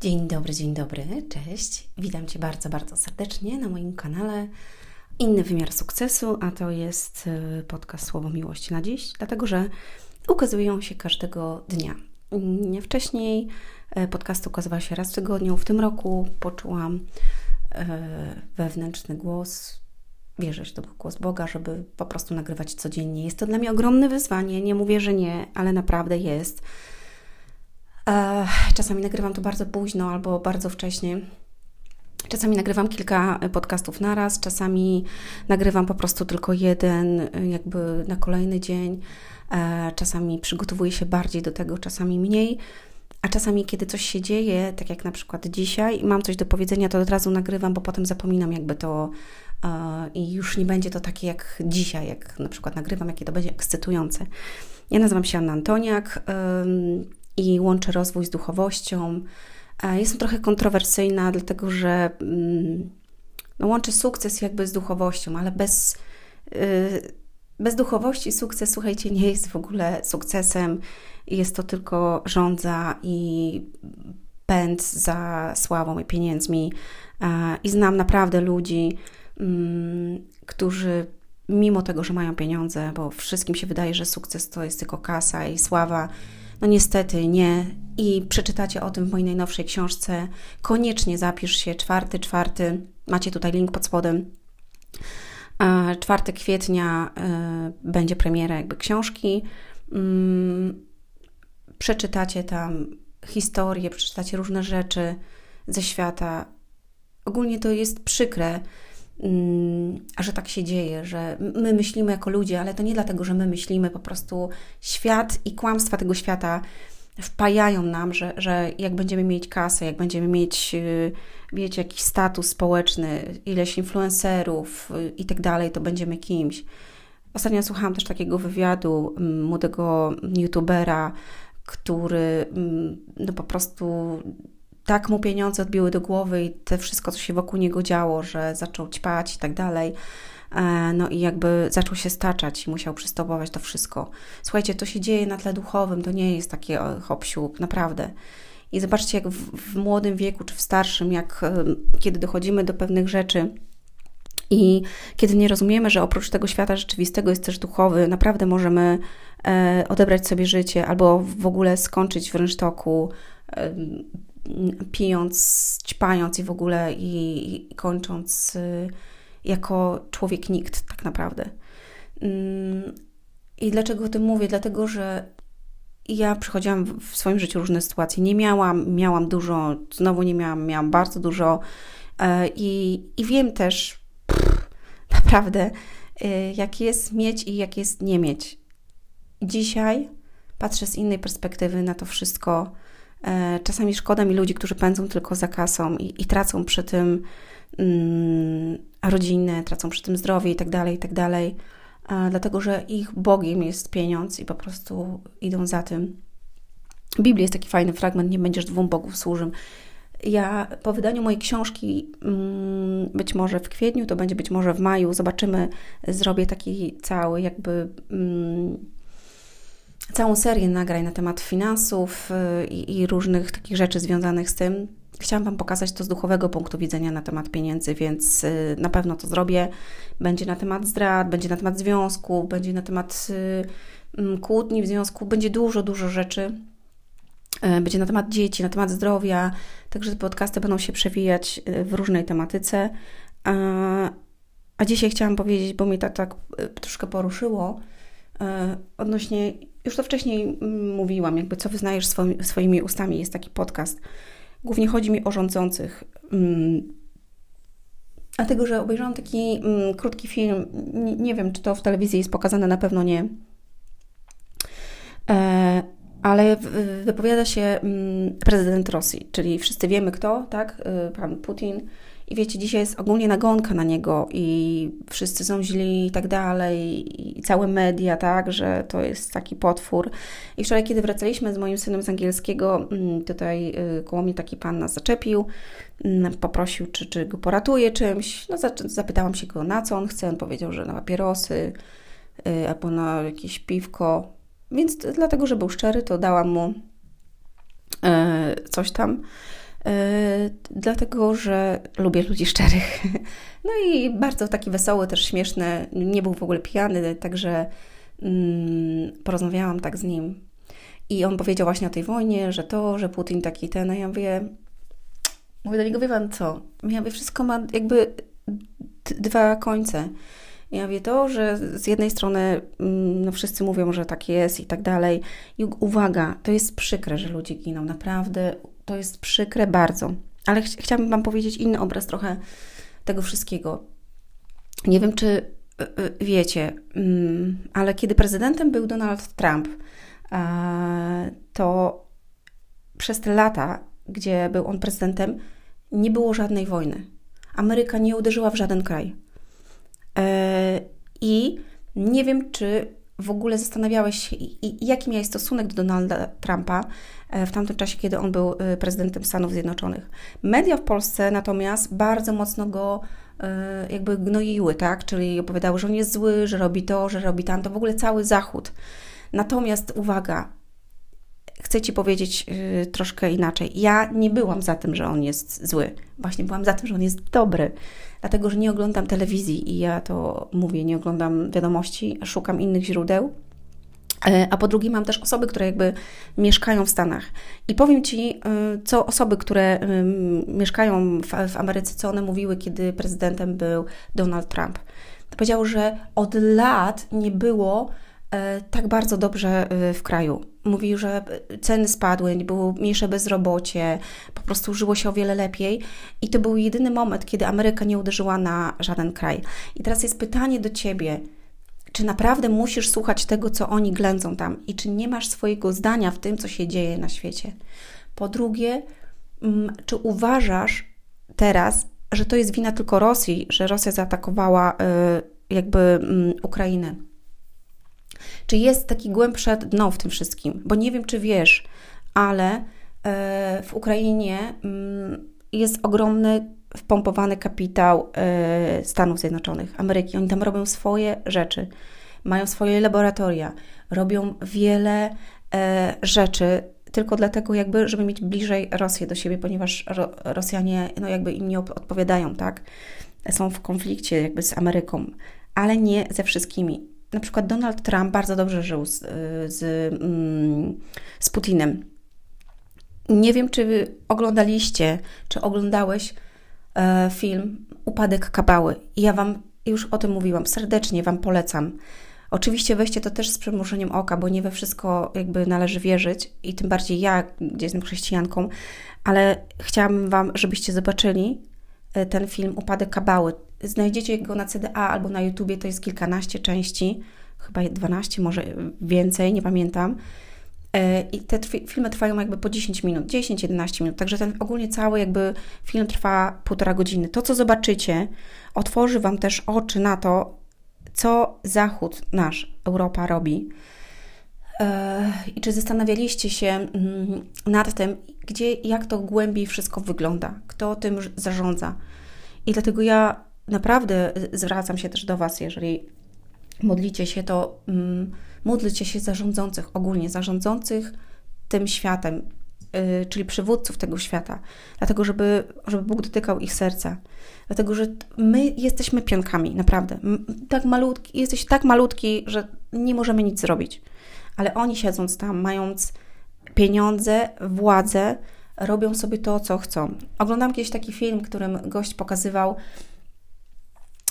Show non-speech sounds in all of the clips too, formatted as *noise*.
Dzień dobry, dzień dobry, cześć. Witam Cię bardzo, bardzo serdecznie na moim kanale Inny Wymiar Sukcesu, a to jest y, podcast Słowo Miłości na dziś, dlatego że ukazują się każdego dnia. Wcześniej y, podcast ukazywał się raz w tygodniu. W tym roku poczułam y, wewnętrzny głos, wierzę, że to był głos Boga, żeby po prostu nagrywać codziennie. Jest to dla mnie ogromne wyzwanie, nie mówię, że nie, ale naprawdę jest Czasami nagrywam to bardzo późno albo bardzo wcześnie. Czasami nagrywam kilka podcastów naraz, czasami nagrywam po prostu tylko jeden, jakby na kolejny dzień. E, czasami przygotowuję się bardziej do tego, czasami mniej. A czasami, kiedy coś się dzieje, tak jak na przykład dzisiaj, i mam coś do powiedzenia, to od razu nagrywam, bo potem zapominam, jakby to e, i już nie będzie to takie jak dzisiaj, jak na przykład nagrywam, jakie to będzie ekscytujące. Ja nazywam się Anna Antoniak i łączę rozwój z duchowością. E, jestem trochę kontrowersyjna, dlatego że mm, no, łączę sukces jakby z duchowością, ale bez, y, bez duchowości sukces, słuchajcie, nie jest w ogóle sukcesem. Jest to tylko rządza i pęd za sławą i pieniędzmi. E, I znam naprawdę ludzi, mm, którzy mimo tego, że mają pieniądze, bo wszystkim się wydaje, że sukces to jest tylko kasa i sława, no niestety nie. I przeczytacie o tym w mojej najnowszej książce. Koniecznie zapisz się. Czwarty, czwarty. Macie tutaj link pod spodem. 4 kwietnia e, będzie premiera jakby książki. Mm, przeczytacie tam historię, przeczytacie różne rzeczy ze świata. Ogólnie to jest przykre, że tak się dzieje, że my myślimy jako ludzie, ale to nie dlatego, że my myślimy, po prostu świat i kłamstwa tego świata wpajają nam, że, że jak będziemy mieć kasę, jak będziemy mieć, y, wiecie, jakiś status społeczny, ileś influencerów y, i tak dalej, to będziemy kimś. Ostatnio słuchałam też takiego wywiadu mm, młodego youtubera, który mm, no po prostu tak mu pieniądze odbiły do głowy i te wszystko, co się wokół niego działo, że zaczął ćpać i tak dalej. E, no i jakby zaczął się staczać i musiał przystopować to wszystko. Słuchajcie, to się dzieje na tle duchowym, to nie jest takie hop naprawdę. I zobaczcie, jak w, w młodym wieku czy w starszym, jak e, kiedy dochodzimy do pewnych rzeczy, i kiedy nie rozumiemy, że oprócz tego świata rzeczywistego jest też duchowy, naprawdę możemy e, odebrać sobie życie albo w ogóle skończyć w rynsztoku, e, pijąc, ćpając i w ogóle i, i kończąc y, jako człowiek nikt tak naprawdę. Mm, I dlaczego o tym mówię? Dlatego, że ja przechodziłam w swoim życiu różne sytuacje. Nie miałam, miałam dużo, znowu nie miałam, miałam bardzo dużo e, i, wiem też pff, naprawdę, y, jak jest mieć i jak jest nie mieć. Dzisiaj patrzę z innej perspektywy na to wszystko, E, czasami szkoda mi ludzi, którzy pędzą tylko za kasą i, i tracą przy tym mm, rodzinę, tracą przy tym zdrowie i tak dalej, i tak dlatego że ich Bogiem jest pieniądz i po prostu idą za tym. W Biblii jest taki fajny fragment, nie będziesz dwóm bogów służył. Ja po wydaniu mojej książki, mm, być może w kwietniu, to będzie być może w maju, zobaczymy, zrobię taki cały jakby mm, całą serię nagrań na temat finansów y, i, i różnych takich rzeczy związanych z tym. Chciałam Wam pokazać to z duchowego punktu widzenia na temat pieniędzy, więc y, na pewno to zrobię. Będzie na temat zdrad, będzie na temat związku, będzie na temat y, mm, kłótni w związku, będzie dużo, dużo rzeczy. Będzie na temat dzieci, na temat zdrowia, także te podcasty będą się przewijać w różnej tematyce. A, a dzisiaj chciałam powiedzieć, bo mnie to tak troszkę poruszyło, odnośnie już to wcześniej mm, mówiłam, jakby co wyznajesz swoimi, swoimi ustami, jest taki podcast. Głównie chodzi mi o rządzących. Mm. Dlatego, że obejrzałam taki mm, krótki film, nie, nie, wiem, czy to w telewizji jest pokazane, na pewno nie. E, ale wypowiada się prezydent Rosji, czyli wszyscy wiemy kto, tak? E, pan Putin i wiecie, dzisiaj jest ogólnie nagonka na niego i wszyscy są źli i tak dalej, i całe media, tak, że to jest taki potwór. I wczoraj, kiedy wracaliśmy z moim synem z angielskiego, mm, tutaj y, koło mnie taki pan nas zaczepił, mm, poprosił, czy, czy go poratuje czymś. No, zapytałam się go, na co on chce. On powiedział, że na papierosy y, albo na jakieś piwko. Więc dlatego, że był szczery, to dałam mu y, coś tam. Dlatego że lubię ludzi szczerych. *laughs* No i bardzo taki wesoły, też śmieszny, nie był w ogóle pijany, także mm, porozmawiałam tak z nim. I on powiedział właśnie o tej wojnie, że to, że Putin taki ten, a ja mówię, mówię do niego, wie pan co, ja mówię, wszystko ma jakby dwa końce. Ja wie to, że z jednej strony mm, no wszyscy mówią, że tak jest i tak dalej. I uwaga, to jest przykre, że ludzie giną. Naprawdę to jest przykre bardzo. Ale ch chciałabym Wam powiedzieć inny obraz trochę tego wszystkiego. Nie wiem, czy y, y, wiecie, mm, ale kiedy prezydentem był Donald Trump, to przez te lata, gdzie był on prezydentem, nie było żadnej wojny. Ameryka nie uderzyła w żaden kraj. E, I nie wiem, czy w ogóle zastanawiałeś się, jaki miałeś stosunek do Donalda Trumpa e, w tamtym czasie, kiedy on był e, prezydentem Stanów Zjednoczonych. Media w Polsce natomiast bardzo mocno go jakby gnoiły, tak? Czyli opowiadały, że on jest zły, że robi to, że robi tamto, w ogóle cały Zachód. Natomiast uwaga, chcę Ci powiedzieć yy, troszkę inaczej. Ja nie byłam za tym, że on jest zły. Właśnie byłam za tym, że on jest dobry. Dlatego, że nie oglądam telewizji i ja to mówię, nie oglądam wiadomości, szukam innych źródeł. E, a po drugie, mam też osoby, które jakby mieszkają w Stanach. I powiem Ci, y, co osoby, które mieszkają w, w Ameryce, co one mówiły, kiedy prezydentem był Donald Trump. To powiedział, że od lat nie było tak bardzo dobrze e, w kraju. Mówił, że ceny spadły, było mniejsze bezrobocie, po prostu żyło się o wiele lepiej. I to był jedyny moment, kiedy Ameryka nie uderzyła na żaden kraj. I teraz jest pytanie do ciebie. Czy naprawdę musisz słuchać tego, co oni ględzą tam i czy nie masz swojego zdania w tym, co się dzieje na świecie? Po drugie, mm, czy uważasz teraz, że to jest wina tylko Rosji, że Rosja zaatakowała e, jakby mm, Ukrainę? Czy jest taki głębsze dno w tym wszystkim? Bo nie wiem, czy wiesz, ale e, w Ukrainie mm, jest ogromny wpompowany kapitał e, Stanów Zjednoczonych, Ameryki. Oni tam robią swoje rzeczy, mają swoje laboratoria, robią wiele e, rzeczy tylko dlatego jakby, żeby mieć bliżej Rosję do siebie, ponieważ Rosjanie no jakby im nie odpowiadają, tak? Są w konflikcie jakby z Ameryką, ale nie ze wszystkimi na przykład Donald Trump bardzo dobrze żył z, z, mm, z Putinem. Nie wiem, czy oglądaliście, czy oglądałeś e, film Upadek Kabały. Ja Wam już o tym mówiłam, serdecznie Wam polecam. Oczywiście weźcie to też z przymrużeniem oka, bo nie we wszystko jakby należy wierzyć i tym bardziej ja, gdzie jestem chrześcijanką, ale chciałabym Wam, żebyście zobaczyli ten film Upadek Kabały. Znajdziecie go na CDA albo na YouTubie, to jest kilkanaście części, chyba 12, może więcej, nie pamiętam. E, I te filmy trwają jakby po 10 minut, 10-11 minut, także ten ogólnie cały jakby film trwa półtora godziny. To, co zobaczycie, otworzy Wam też oczy na to, co Zachód nasz, Europa robi. E, I czy zastanawialiście się mm, nad tym, gdzie, jak to głębiej wszystko wygląda, kto tym zarządza. I dlatego ja naprawdę zwracam się też do Was, jeżeli modlicie się, to mm, módlcie się za rządzących, ogólnie za rządzących tym światem, yy, czyli przywódców tego świata, dlatego żeby, żeby Bóg dotykał ich serca. Dlatego, że my jesteśmy pionkami, naprawdę. Tak malutki, jesteś tak malutki, że nie możemy nic zrobić. Ale oni siedząc tam, mając pieniądze, władzę, robią sobie to, co chcą. Oglądam kiedyś taki film, którym gość pokazywał,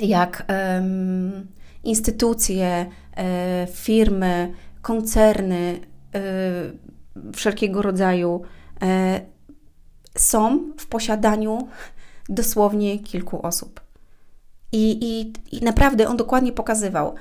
jak um, instytucje, e, firmy, koncerny e, wszelkiego rodzaju e, są w posiadaniu dosłownie kilku osób. I, i, I naprawdę on dokładnie pokazywał.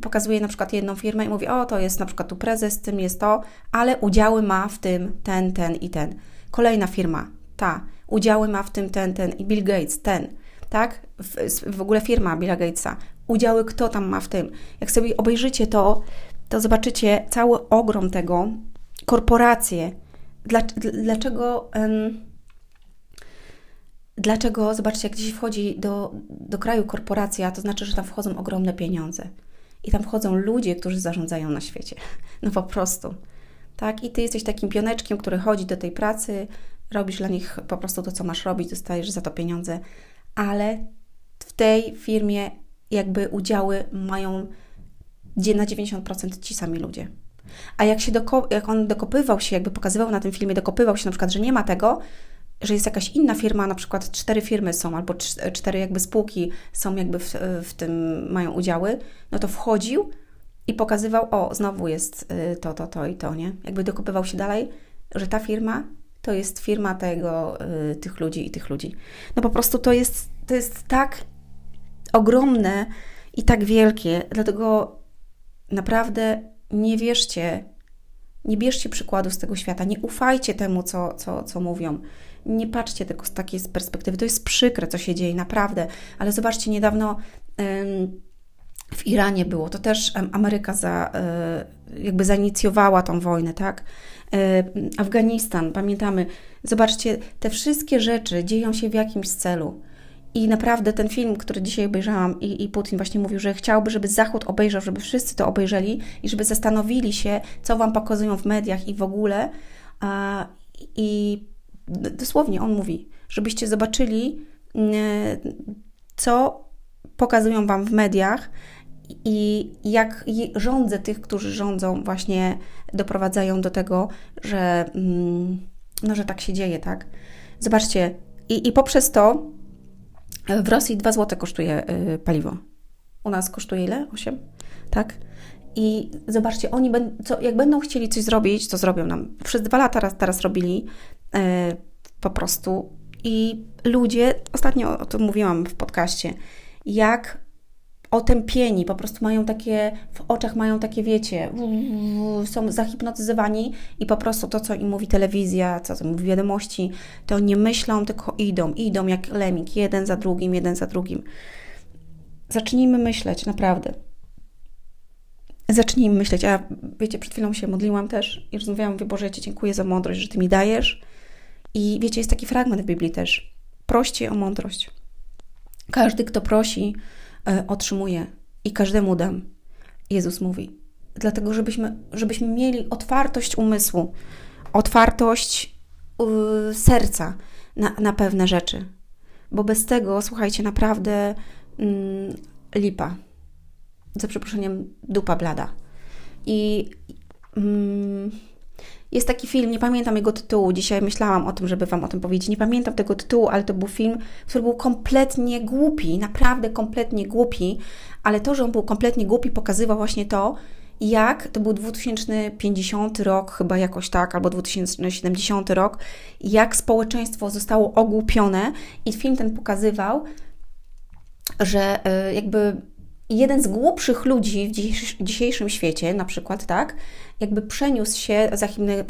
Pokazuje na przykład jedną firmę i mówi: O, to jest na przykład tu prezes, tym jest to, ale udziały ma w tym ten, ten i ten. Kolejna firma, ta, udziały ma w tym ten, ten i Bill Gates, ten tak? W, w ogóle firma Billa Gatesa, udziały kto tam ma w tym. Jak sobie obejrzycie to, to zobaczycie cały ogrom tego, korporacje. Dlaczego, dlaczego, zobaczcie, jak gdzieś wchodzi do, do kraju korporacja, to znaczy, że tam wchodzą ogromne pieniądze. I tam wchodzą ludzie, którzy zarządzają na świecie. *laughs* No po prostu. Tak? I ty jesteś takim pioneczkiem, który chodzi do tej pracy, robisz dla nich po prostu to, co masz robić, dostajesz za to pieniądze, ale w tej firmie jakby udziały mają na 90% ci sami ludzie. A jak, się doko- jak on dokopywał się, jakby pokazywał na tym filmie, dokopywał się na przykład, że nie ma tego, że jest jakaś inna firma, na przykład cztery firmy są, albo cztery jakby spółki są jakby w, w tym, mają udziały, no to wchodził i pokazywał, o, znowu jest y, to, to, to i to, nie? Jakby dokopywał się dalej, że ta firma to jest firma tego, y, tych ludzi i tych ludzi. No po prostu to jest, to jest tak ogromne i tak wielkie, dlatego naprawdę nie wierzcie, nie bierzcie przykładu z tego świata, nie ufajcie temu, co, co, co mówią. Nie patrzcie tylko z takiej perspektywy. To jest przykre, co się dzieje, naprawdę. Ale zobaczcie, niedawno w Iranie było, to też Ameryka za, e, jakby zainicjowała tą wojnę, tak? E, Afganistan, pamiętamy. Zobaczcie, te wszystkie rzeczy dzieją się w jakimś celu. I naprawdę ten film, który dzisiaj obejrzałam, i, i Putin właśnie mówił, że chciałby, żeby Zachód obejrzał, żeby wszyscy to obejrzeli i żeby zastanowili się, co wam pokazują w mediach i w ogóle. A, I dosłownie on mówi, żebyście zobaczyli, co pokazują wam w mediach i jak rządze tych, którzy rządzą, właśnie doprowadzają do tego, że, mm, no, że tak się dzieje, tak? Zobaczcie, i, i poprzez to w Rosji 2 zł kosztuje y, paliwo. U nas kosztuje ile? 8? Tak? I zobaczcie, oni co, jak będą chcieli coś zrobić, to zrobią nam. Przez dwa lata teraz, teraz robili po prostu. I ludzie, ostatnio o tym mówiłam w podcaście, jak otępieni, po prostu mają takie, w oczach mają takie, wiecie, są zahipnotyzowani i po prostu to, co im mówi telewizja, co, co mówi wiadomości, to nie myślą, tylko idą, idą jak lemik, jeden za drugim, jeden za drugim. Zacznijmy myśleć, naprawdę. Zacznijmy myśleć. Ja, wiecie, przed chwilą się modliłam też i rozmawiałam, mówię, Boże, ja Ci dziękuję za mądrość, że Ty mi dajesz. I wiecie, jest taki fragment w Biblii też. Proście o mądrość. Każdy, kto prosi, E, otrzymuję i każdemu dam. Jezus mówi. Dlatego, żebyśmy, żebyśmy mieli otwartość umysłu, otwartość yy, serca na, na pewne rzeczy. Bo bez tego, słuchajcie, naprawdę yy, lipa. Za przeproszeniem, dupa blada. I yy, jest taki film, nie pamiętam jego tytułu, dzisiaj myślałam o tym, żeby Wam o tym powiedzieć. Nie pamiętam tego tytułu, ale to był film, który był kompletnie głupi, naprawdę kompletnie głupi, ale to, że on był kompletnie głupi, pokazywał właśnie to, jak to był 2050 rok, chyba jakoś tak, albo 2070 rok, jak społeczeństwo zostało ogłupione, i film ten pokazywał, że y, jakby jeden z głupszych ludzi w dzisiejszym świecie, na przykład, tak, jakby przeniósł się,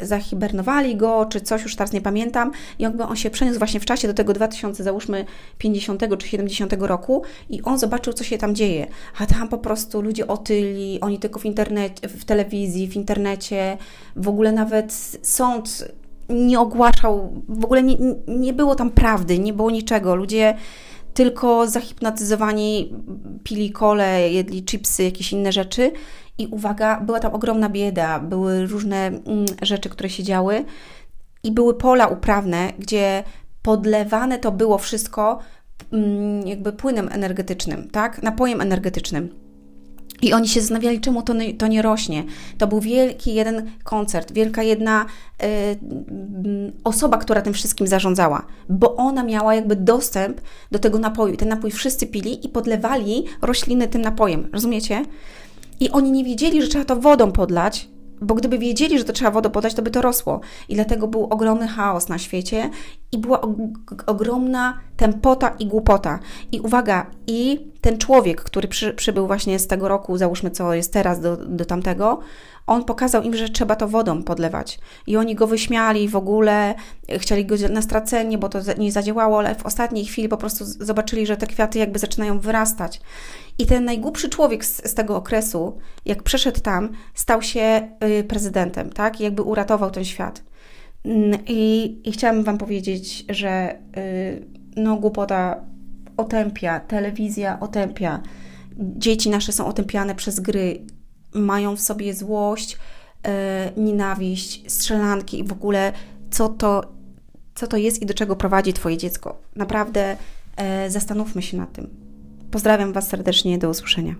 zahibernowali go, czy coś, już teraz nie pamiętam, i jakby on się przeniósł właśnie w czasie do tego 2000, załóżmy 50 czy 70 roku i on zobaczył, co się tam dzieje. A tam po prostu ludzie otyli, oni tylko w internecie, w telewizji, w internecie, w ogóle nawet sąd nie ogłaszał, w ogóle nie, nie było tam prawdy, nie było niczego. Ludzie tylko zahipnotyzowani pili kole, jedli chipsy, jakieś inne rzeczy. I uwaga, była tam ogromna bieda, były różne mm, rzeczy, które się działy, i były pola uprawne, gdzie podlewane to było wszystko mm, jakby płynem energetycznym, tak? Napojem energetycznym. I oni się zastanawiali, czemu to, to nie rośnie. To był wielki jeden koncert, wielka jedna y, osoba, która tym wszystkim zarządzała, bo ona miała jakby dostęp do tego napoju. Ten napój wszyscy pili i podlewali rośliny tym napojem. Rozumiecie? I oni nie wiedzieli, że trzeba to wodą podlać, bo gdyby wiedzieli, że to trzeba wodę podać, to by to rosło. I dlatego był ogromny chaos na świecie i była ogromna tempota i głupota. I uwaga, i ten człowiek, który przy, przybył właśnie z tego roku, załóżmy co jest teraz do, do tamtego, on pokazał im, że trzeba to wodą podlewać. I oni go wyśmiali w ogóle, chcieli go na stracenie, bo to nie zadziałało, ale w ostatniej chwili po prostu zobaczyli, że te kwiaty jakby zaczynają wyrastać. I ten najgłupszy człowiek z, z tego okresu, jak przeszedł tam, stał się y, prezydentem, tak? I jakby uratował ten świat. Mm, I, i chciałam Wam powiedzieć, że y, no, głupota otępia, telewizja otępia, dzieci nasze są otępiane przez gry, mają w sobie złość, y, nienawiść, strzelanki i w ogóle co to co to jest i do czego prowadzi Twoje dziecko. Naprawdę e, zastanówmy się nad tym. Pozdrawiam Was serdecznie, do usłyszenia.